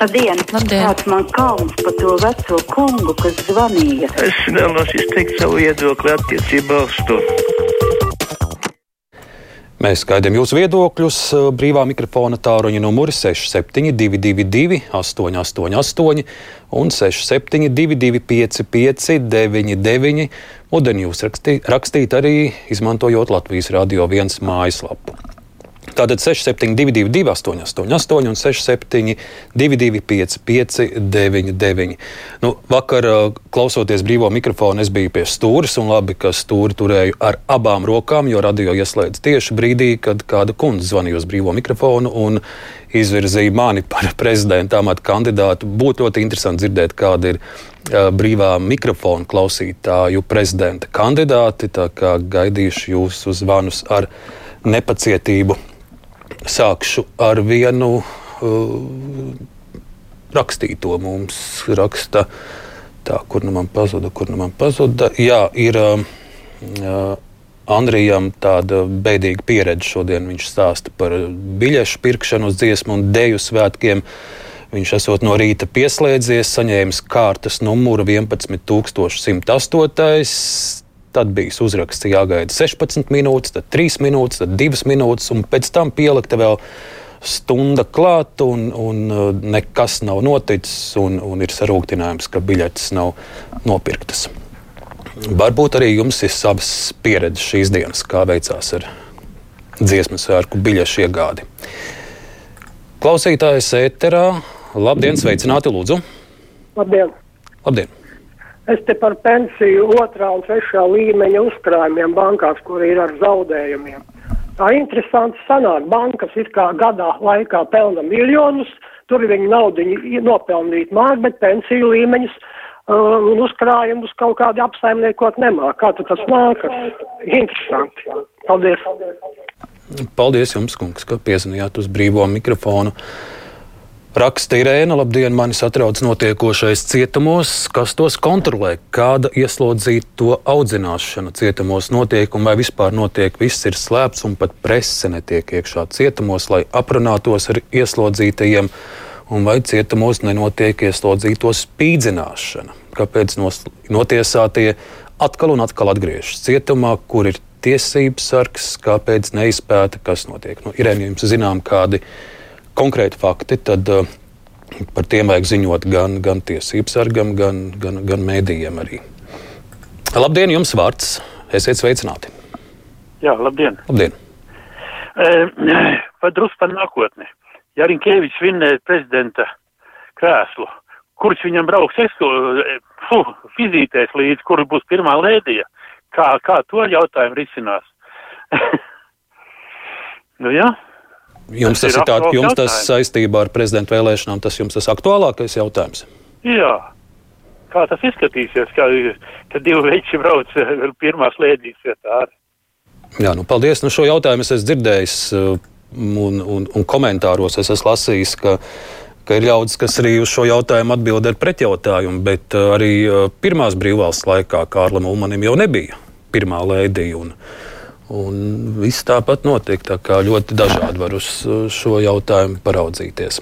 Labdien! Labdien. Kāds man kauns par to veco kungu, kas zvanīja? Es vēlos izteikt savu viedokli attiecībā uz to. Mēs gaidām jūsu viedokļus. Brīvā mikrofona tāruņa numuri 6722, 888, un 672, 559, Uden jūs rakstīt, rakstīt arī izmantojot Latvijas Radio 1 mājaslapu. Tātad 6722, 888, un 672, 559. Nu, vakar, klausoties brīvo mikrofonu, es biju pie stūres, un labi, ka stūri turēju ar abām rokām, jo radio ieslēdz tieši brīdī, kad kāda kundze zvanīja uz brīvo mikrofonu un izvirzīja mani par prezidenta amatu kandidātu. Būtu ļoti interesanti dzirdēt, kāda ir uh, brīvā mikrofona klausītāju prezidenta kandidāti. Tā kā gaidīšu jūsu zvanus ar nepacietību. Sākšu ar vienu uh, rakstīto. Mums raksta, tā, kur nu man pazuda, kur nu man pazuda. Jā, ir uh, Andrijam tāda bēdīga pieredze šodien. Viņš stāsta par biļešu pirkšanu uz dziesmu un deju svētkiem. Viņš esot no rīta pieslēdzies, saņēmis kārtas numuru 11108. Tad bija uzraksts, jāgaida 16 minūtes, tad 3 minūtes, tad 2 minūtes, un pēc tam pielikta vēl stunda klāt, un, un uh, nekas nav noticis, un, un ir sarūktinājums, ka biļetes nav nopirktas. Varbūt arī jums ir savas pieredzes šīs dienas, kā veicās ar dziesmu sērku biļešu iegādi. Klausītājs ēterā, labdien, sveicināti, lūdzu! Labdien! Labdien. Es te par pensiju otrā un trešā līmeņa uzkrājumiem bankās, kur ir ar zaudējumiem. Tā interesanti sanāk, bankas it kā gadā laikā pelna miljonus, tur viņi naudu nopelnīt māk, bet pensiju līmeņus un uh, uzkrājumus kaut kādi apsaimniekot nemāk. Kā tas nākas? Interesanti. Paldies! Paldies jums, kungs, ka piezinājāt uz brīvo mikrofonu. Raksta Irēna, labdien, mani satrauc notiekošais cietumos, kas tos kontrolē, kāda ieslodzīto audzināšana cietumos notiek un vai vispār notiek, viss ir slēpts un pat presse netiek iekšā cietumos, lai aprunātos ar ieslodzītajiem, un vai cietumos nenotiek ieslodzīto spīdzināšana. Kāpēc notiesātie atkal un atkal atgriežas cietumā, kur ir tiesības sargs, kāpēc neizpēta, kas notiek? Nu, Irēna, jums zinām kādi konkrēti fakti, tad uh, par tiem vajag ziņot gan, gan tiesību sargam, gan, gan, gan mēdījiem arī. Labdien, jums vārds! Esiet sveicināti! Jā, labdien! labdien. Vai drusku par nākotni? Ja Rinkēvičs vinnēja prezidenta krēslu, kurš viņam brauks esko, fuh, vizītēs līdzi, kur būs pirmā lēdija? Kā, kā to jautājumu risinās? nu, jā. Jums tas, tas ir, tā, jums tas saistībā ar prezidenta vēlēšanām, tas jums tas aktuālākais jautājums? Jā. Kā tas izskatīsies, kā, kad divi veči brauc pirmās lēdīs vietā? Jā, nu, paldies. Nu, šo jautājumu es esmu dzirdējis un, un, un komentāros es esmu lasījis, ka, ka ir ļaudis, kas arī uz šo jautājumu atbild ar pretjautājumu, bet arī pirmās brīvvalsts laikā Kārlim Ulmanim jau nebija pirmā lēdija. Un, viss tāpat notiek. Tā kā ļoti dažādi var uz šo jautājumu paraudzīties.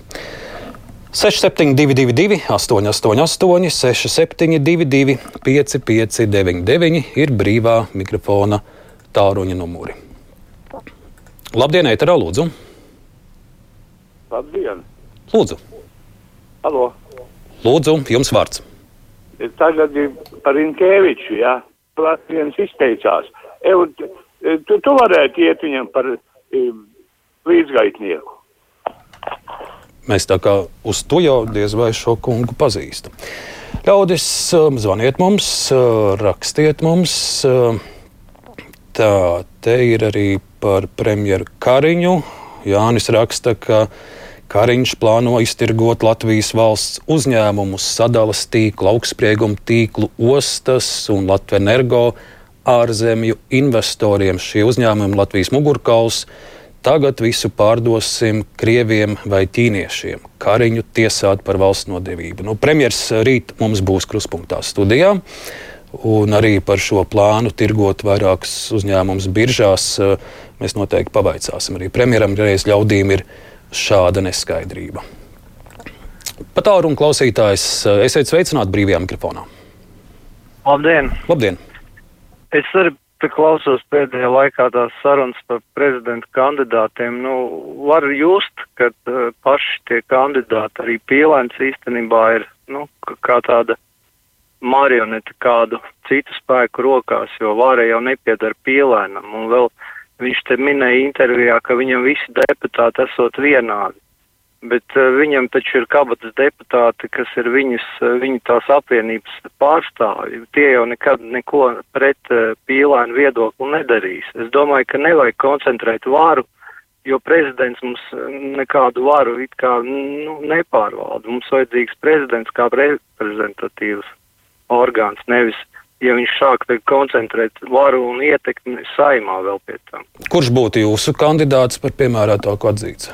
6722, 888, 672, 559, ir brīvā mikrofona tāluņa numuri. Labdien, Eterā, lūdzu! Labdien! Lūdzu! Halo. Lūdzu, jums vārds! Tagad par Inkēviču, jā, ja? viens izteicās. Ev, tu, tu varētu iet viņam par līdzgaitnieku. Mēs tā kā uz to jau diez vai šo kungu pazīstam. Ļaudis, zvaniet mums, rakstiet mums. Tā te ir arī par premjeru Kariņu. Jānis raksta, ka Kariņš plāno iztirgot Latvijas valsts uzņēmumus, sadalas tīklu, augstsprieguma tīklu, ostas un Latvijas energo ārzemju investoriem. Šie uzņēmumi Latvijas mugurkauls tagad visu pārdosim krieviem vai ķīniešiem. Kariņu tiesāt par valsts nodevību. Nu, premjers rīt mums būs kruspunktā studijā. Un arī par šo plānu tirgot vairākus uzņēmumus biržās mēs noteikti pavaicāsim. Arī premjeram reiz ļaudīm ir šāda neskaidrība. Pat tālu un klausītājs, esiet sveicināti brīvajā mikrofonā. Labdien! Labdien! Es arī klausos pēdējā laikā tās sarunas par prezidenta kandidātiem. Nu, var just, ka uh, paši tie kandidāti, arī Pīlēns īstenībā ir nu, kā tāda marionete kādu citu spēku rokās, jo vāra jau nepiedara Pīlēnam. Un vēl viņš te minēja intervijā, ka viņam visi deputāti esot vienādi bet uh, viņam taču ir kabatas deputāti, kas ir viņas, uh, viņa tās apvienības pārstāvji. Tie jau nekad neko pret uh, pīlānu viedokli nedarīs. Es domāju, ka nevajag koncentrēt varu, jo prezidents mums nekādu varu it kā nu, nepārvalda. Mums vajadzīgs prezidents kā reprezentatīvs orgāns, nevis ja viņš sāk koncentrēt varu un ietekmi saimā vēl pie tam. Kurš būtu jūsu kandidāts par piemērotāku atzīts?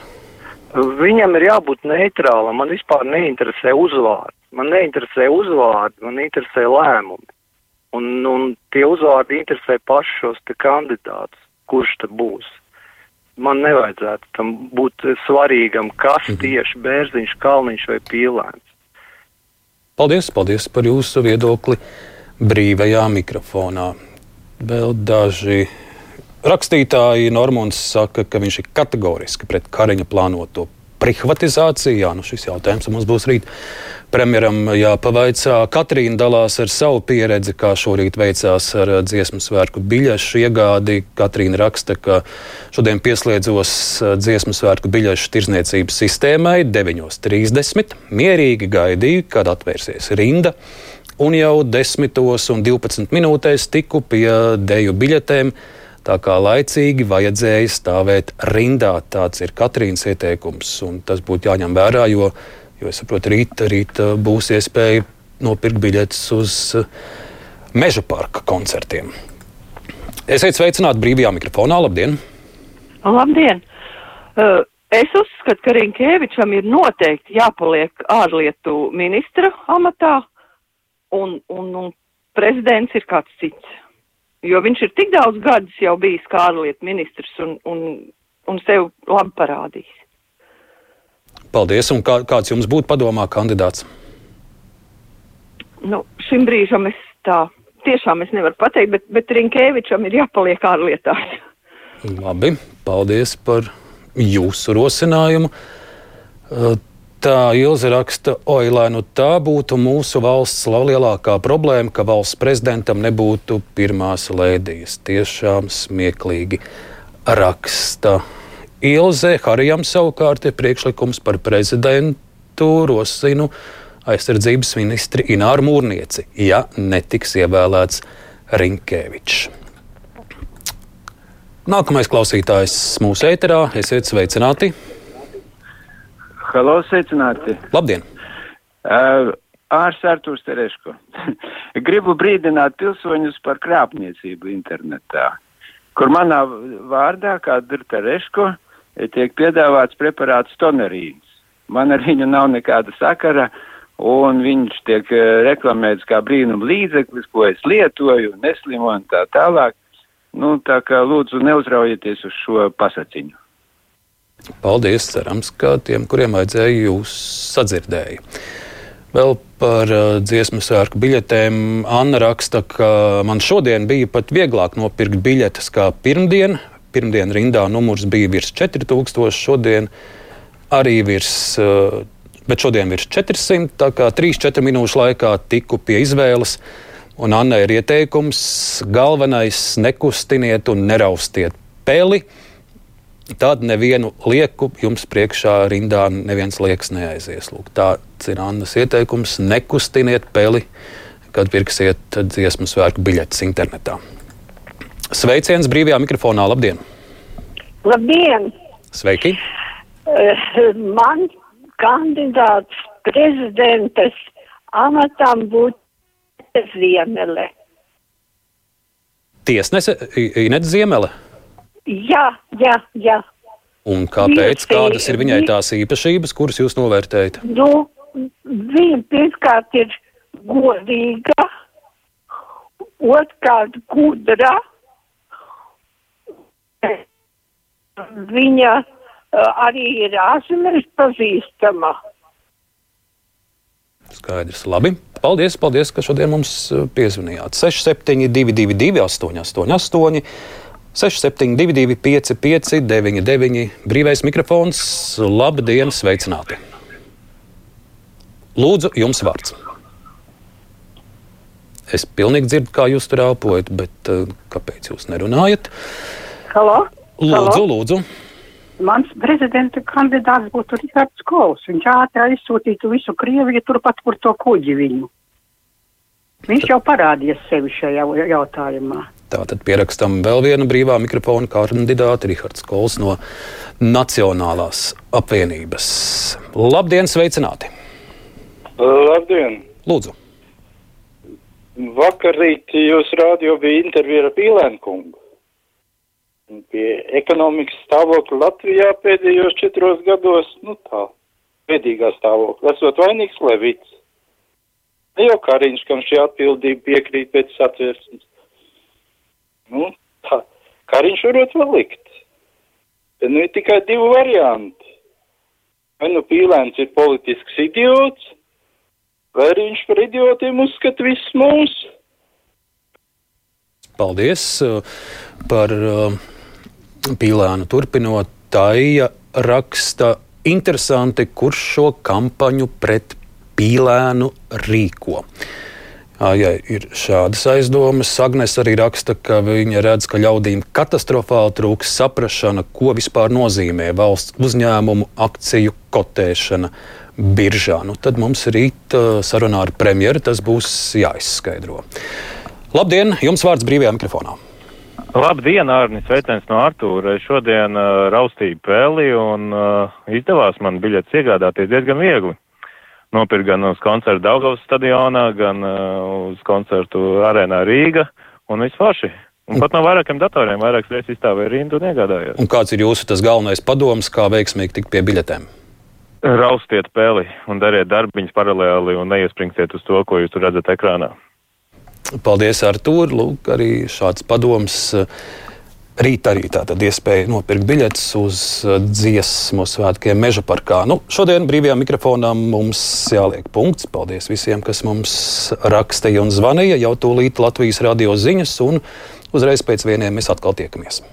Viņam ir jābūt neitrālam. Man vispār neinteresē uzvārds. Man neinteresē uzvārdi, man interesē lēmumi. Un, un tie uzvārdi interesē pašus šos kandidātus, kurš tad būs. Man nevajadzētu tam būt svarīgam, kas mhm. tieši bērziņš, kalniņš vai pīlēns. Paldies, paldies par jūsu viedokli brīvajā mikrofonā. Vēl daži Rakstītāji Normons saka, ka viņš ir kategoriski pret Kariņa plānoto privatizāciju. Jā, nu šis jautājums mums būs rīt. Premjeram jāpavaicā. Katrīna dalās ar savu pieredzi, kā šorīt veicās ar dziesmu svētku biļešu iegādi. Katrīna raksta, ka šodien pieslēdzos dziesmu svētku biļešu tirzniecības sistēmai 9.30. Mierīgi gaidīju, kad atvērsies rinda. Un jau 10 un 12 minūtēs tiku pie deju biļetēm Tā kā laicīgi vajadzēja stāvēt rindā, tāds ir Katrīnas ieteikums. Tas būtu jāņem vērā, jo, jo es saprotu, rīt, rīt uh, būs iespēja nopirkt biļetes uz uh, meža parka koncertiem. Esiet sveicināti brīvajā mikrofonā. Labdien! Labdien! Uh, es uzskatu, ka Rinkēvičam ir noteikti jāpaliek ārlietu ministra amatā, un, un, un prezidents ir kāds cits. Jo viņš ir tik daudz gadus jau bijis kā ārlietu ministrs un, un, un sev labi parādījis. Paldies, un kā, kāds jums būtu padomā kandidāts? Nu, šim brīžam es tā tiešām es nevaru pateikt, bet, bet Rinkēvičam ir jāpaliek ārlietās. Labi, paldies par jūsu rosinājumu. Uh, Ilze raksta, oi, lai nu tā būtu mūsu valsts lielākā problēma, ka valsts prezidentam nebūtu pirmās lēdijas. Tiešām smieklīgi raksta. Ilze Harijam savukārt ir priekšlikums par prezidentu Rosinu aizsardzības ministri Ināru Mūrnieci, ja netiks ievēlēts Rinkēvičs. Nākamais klausītājs mūsu ēterā. Esiet sveicināti! Halo, sveicināti! Labdien! Uh, Ārsts Artūrs Tereško. Gribu brīdināt pilsoņus par krāpniecību internetā, kur manā vārdā, kā ir Tereško, tiek piedāvāts preparāts tonerīns. Man ar viņu nav nekāda sakara, un viņš tiek reklamēts kā brīnum līdzeklis, ko es lietoju, neslimoju un tā tālāk. Nu, tā kā lūdzu neuzraujieties uz šo pasaciņu. Paldies! Cerams, ka tiem, kuriem vajadzēja, jūs sadzirdēja. Vēl par uh, dziesmu sērku biļetēm. Anna raksta, ka man šodien bija pat vieglāk nopirkt biļetes kā pirmdien. Pirmdien rindā numurs bija virs 4000, šodien arī virs, uh, bet šodien virs 400. Tā kā 3-4 minūšu laikā tiku pie izvēles. Un Anna ir ieteikums: galvenais nekustiniet un neraustiet peli. Uh, tad nevienu lieku jums priekšā rindā neviens liekas neaizies. Lūk, tāds ir Annas ieteikums. Nekustiniet peli, kad pirksiet dziesmu svētku biļetes internetā. Sveiciens brīvajā mikrofonā. Labdien! Labdien! Sveiki! Uh, man kandidāts prezidentes amatam būtu Ziemele. Tiesnese Inets Ziemele? Jā, jā, jā. Un kāpēc? Kādas ir viņai tās īpašības, kuras jūs novērtējat? Nu, viņa pirmkārt ir godīga, otrkārt gudra. Viņa uh, arī ir ārzemēs pazīstama. Skaidrs. Labi. Paldies, paldies, ka šodien mums uh, piezvanījāt. 6722, 888, 672, 559, brīvais mikrofons. Labdien, sveicināti! Lūdzu, jums vārds. Es pilnīgi dzirdu, kā jūs tur elpojat, bet uh, kāpēc jūs nerunājat? Halo? Lūdzu, Halo? lūdzu. Mans prezidenta kandidāts būtu Rihards Kols. Viņš ātri aizsūtītu visu Krieviju turpat par to kuģi viņu. Viņš jau parādījies sevi šajā jautājumā. Tātad pierakstam vēl vienu brīvā mikrofona kandidātu, Rihards Kols no Nacionālās apvienības. Labdien, sveicināti! Labdien! Lūdzu! Vakar rīt jūsu rādio bija intervija ar Pīlēnu kungu. Pie ekonomikas stāvokļa Latvijā pēdējos četros gados, nu tā, pēdīgā stāvokļa, esot vainīgs Levits. Ne jau Kariņš, kam šī atbildība piekrīt pēc satversmes. Nu, tā, Kariņš varot vēl likt. Te nu ir tikai divi varianti. Vai nu Pīlēns ir politisks idiots, vai arī viņš par idiotiem uzskata visus mūs. Paldies uh, par uh, pīlānu turpinot. Taija raksta interesanti, kurš šo kampaņu pret pīlēnu rīko. Ja ir šādas aizdomas, Agnēs arī raksta, ka viņa redz, ka ļaudīm katastrofāli trūks saprašana, ko vispār nozīmē valsts uzņēmumu akciju kotēšana biržā. Nu, tad mums rīt sarunā ar premjeru tas būs jāizskaidro. Labdien, jums vārds brīvajā mikrofonā. Labdien, Arnis Veitens no Artūra. Šodien uh, raustīju peli un uh, izdevās man biļetes iegādāties diezgan viegli. Nopirkt gan uz koncertu Daugavas stadionā, gan uh, uz koncertu arēnā Rīga un viss forši. Un pat no vairākiem datoriem vairākas reizes izstāvēja rindu un iegādājos. Un kāds ir jūsu tas galvenais padoms, kā veiksmīgi tikt pie biļetēm? Raustiet peli un dariet darbiņus paralēli un neiespringsiet uz to, ko jūs redzat ekrānā. Paldies, Artur. Lūk, arī šāds padoms. Rīt arī tātad iespēja nopirkt biļetes uz dziesmu svētkiem Meža parkā. Nu, šodien brīvajā mikrofonā mums jāliek punkts. Paldies visiem, kas mums rakstīja un zvanīja. Jau tūlīt Latvijas radio ziņas un uzreiz pēc vieniem mēs atkal tiekamies.